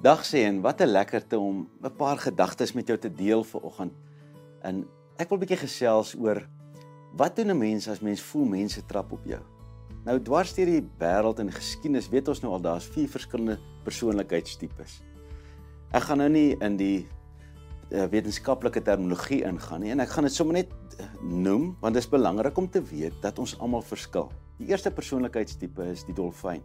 Dag sê en wat 'n lekkerte om 'n paar gedagtes met jou te deel vir oggend. En ek wil 'n bietjie gesels oor wat doen 'n mens as mens voel mense trap op jou? Nou dwars deur die wêreld en geskiedenis weet ons nou al daar's vier verskillende persoonlikheidstipes. Ek gaan nou nie in die uh, wetenskaplike terminologie ingaan nie en ek gaan dit sommer net uh, noem want dit is belangrik om te weet dat ons almal verskil. Die eerste persoonlikheidstipe is die dolfyn.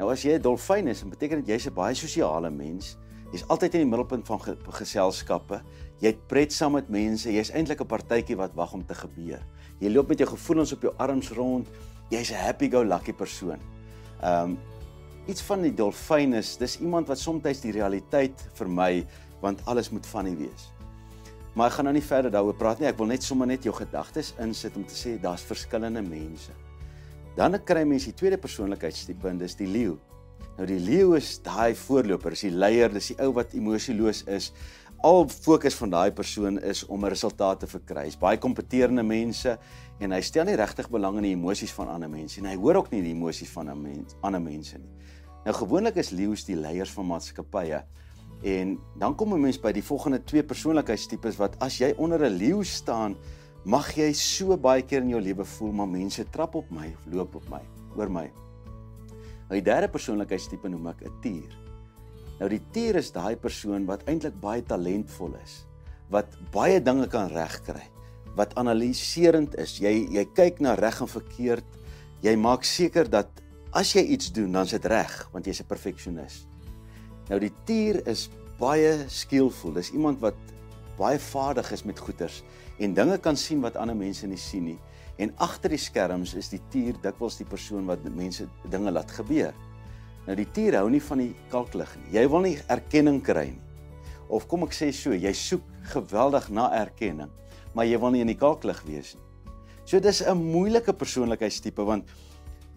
Nou as jy 'n dolfyn is, beteken dit jy's 'n baie sosiale mens. Jy's altyd in die middelpunt van ge geselskappe. Jy pret saam met mense. Jy's eintlik 'n partytjie wat wag om te gebeur. Jy loop met jou gevoelens op jou arms rond. Jy's 'n happy-go-lucky persoon. Um iets van die dolfyn is, dis iemand wat soms die realiteit vermy want alles moet nie wees. Maar ek gaan nou nie verder daaroor praat nie. Ek wil net sommer net jou gedagtes insit om te sê daar's verskillende mense. Dan kry mense die tweede persoonlikheidstipe en dis die leeu. Nou die leeu is daai voorloper, is die leier, dis die ou wat emosieloos is. Al fokus van daai persoon is om 'n resultaat te verkry. Hy's baie kompeterende mense en hy stel nie regtig belang in die emosies van ander mense nie. Hy hoor ook nie die emosies van mense, ander mense nie. Nou gewoonlik is leeu's die leiers van maatskappye. En dan kom 'n mens by die volgende twee persoonlikheidstipes wat as jy onder 'n leeu staan, Mag jy so baie keer in jou lewe voel maar mense trap op my, loop op my, oor my. Die derde persoonlikheidstipe noem ek 'n tier. Nou die tier is daai persoon wat eintlik baie talentvol is, wat baie dinge kan regkry, wat analiserend is. Jy jy kyk na reg en verkeerd. Jy maak seker dat as jy iets doen, dan is dit reg, want jy's 'n perfeksionis. Nou die tier is baie skillful. Dis iemand wat baie vaardig is met goeters en dinge kan sien wat ander mense nie sien nie. En agter die skerms is die tier dikwels die persoon wat mense dinge laat gebeur. Nou die tier hou nie van die kalklig nie. Jy wil nie erkenning kry nie. Of kom ek sê so, jy soek geweldig na erkenning, maar jy wil nie in die kalklig wees nie. So dis 'n moeilike persoonlikheidstipe want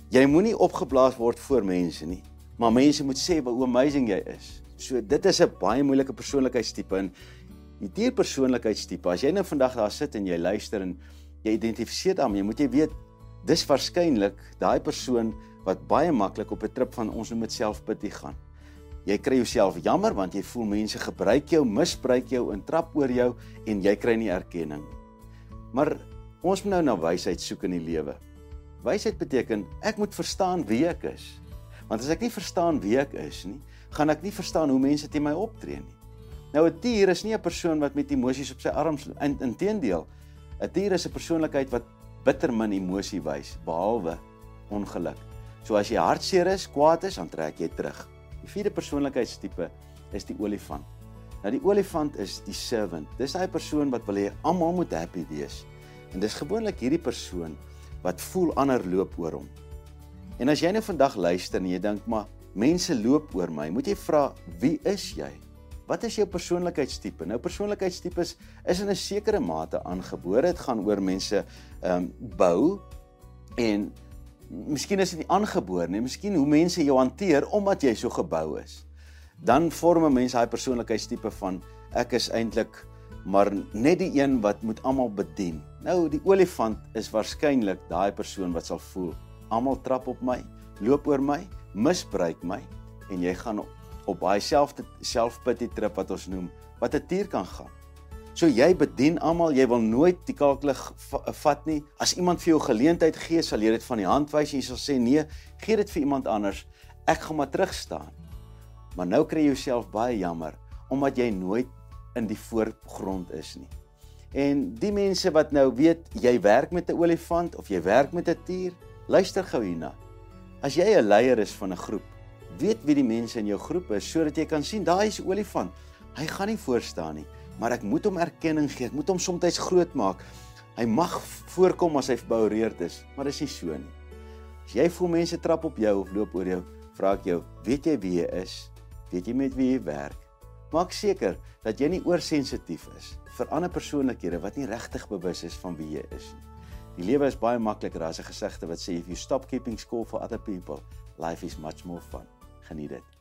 jy moenie opgeblaas word voor mense nie, maar mense moet sê hoe amazing jy is. So dit is 'n baie moeilike persoonlikheidstipe en Die dierpersoonlikheidstipe, as jy nou vandag daar sit en jy luister en jy identifiseer daarmee, moet jy weet dis waarskynlik daai persoon wat baie maklik op 'n trip van ons noem dit selfpity gaan. Jy kry jouself jammer want jy voel mense gebruik jou, misbruik jou en trap oor jou en jy kry nie erkenning. Maar ons moet nou na wysheid soek in die lewe. Wysheid beteken ek moet verstaan wie ek is. Want as ek nie verstaan wie ek is nie, gaan ek nie verstaan hoe mense teen my optree nie. Nou 'n tier is nie 'n persoon wat met emosies op sy arms in inteendeel. 'n Tier is 'n persoonlikheid wat bitter min emosie wys behalwe ongeluk. So as jy hartseer is, kwaad is, dan trek jy terug. Die vierde persoonlikheidstipe is die olifant. Nou die olifant is die servant. Dis daai persoon wat wil hê almal moet happy wees. En dis gewoonlik hierdie persoon wat voel ander loop oor hom. En as jy nou vandag luister en jy dink maar mense loop oor my, moet jy vra wie is jy? Wat is jou persoonlikheidstipe? Nou persoonlikheidstipes is in 'n sekere mate aangebore. Dit gaan oor mense ehm um, bou en miskien is dit nie aangebore nie. Miskien hoe mense jou hanteer omdat jy so gebou is. Dan vorm 'n mens daai persoonlikheidstipe van ek is eintlik maar net die een wat moet almal bedien. Nou die olifant is waarskynlik daai persoon wat sal voel almal trap op my, loop oor my, misbruik my en jy gaan op baie selfde selfpity trip wat ons noem wat 'n tier kan gaan. So jy bedien almal, jy wil nooit die kalklig vat nie. As iemand vir jou geleentheid gee, sal jy dit van die hand wys jy sal sê nee, gee dit vir iemand anders. Ek gaan maar terug staan. Maar nou kry jy jouself baie jammer omdat jy nooit in die voorgrond is nie. En die mense wat nou weet jy werk met 'n olifant of jy werk met 'n tier, luister gou hierna. As jy 'n leier is van 'n groep weet wie die mense in jou groep is sodat jy kan sien daai is olifant. Hy gaan nie voor staan nie, maar ek moet hom erkenning gee. Ek moet hom soms groot maak. Hy mag voorkom as hy verboureerd is, maar dis nie so nie. As jy voel mense trap op jou of loop oor jou, vra ek jou, weet jy wie jy is? Weet jy met wie jy werk? Maak seker dat jy nie oorsensitief is vir ander persoonlikhede wat nie regtig bewus is van wie jy is nie. Die lewe is baie makliker as 'n gesegde wat sê if you stop keeping score for other people, life is much more fun. Geniet dit.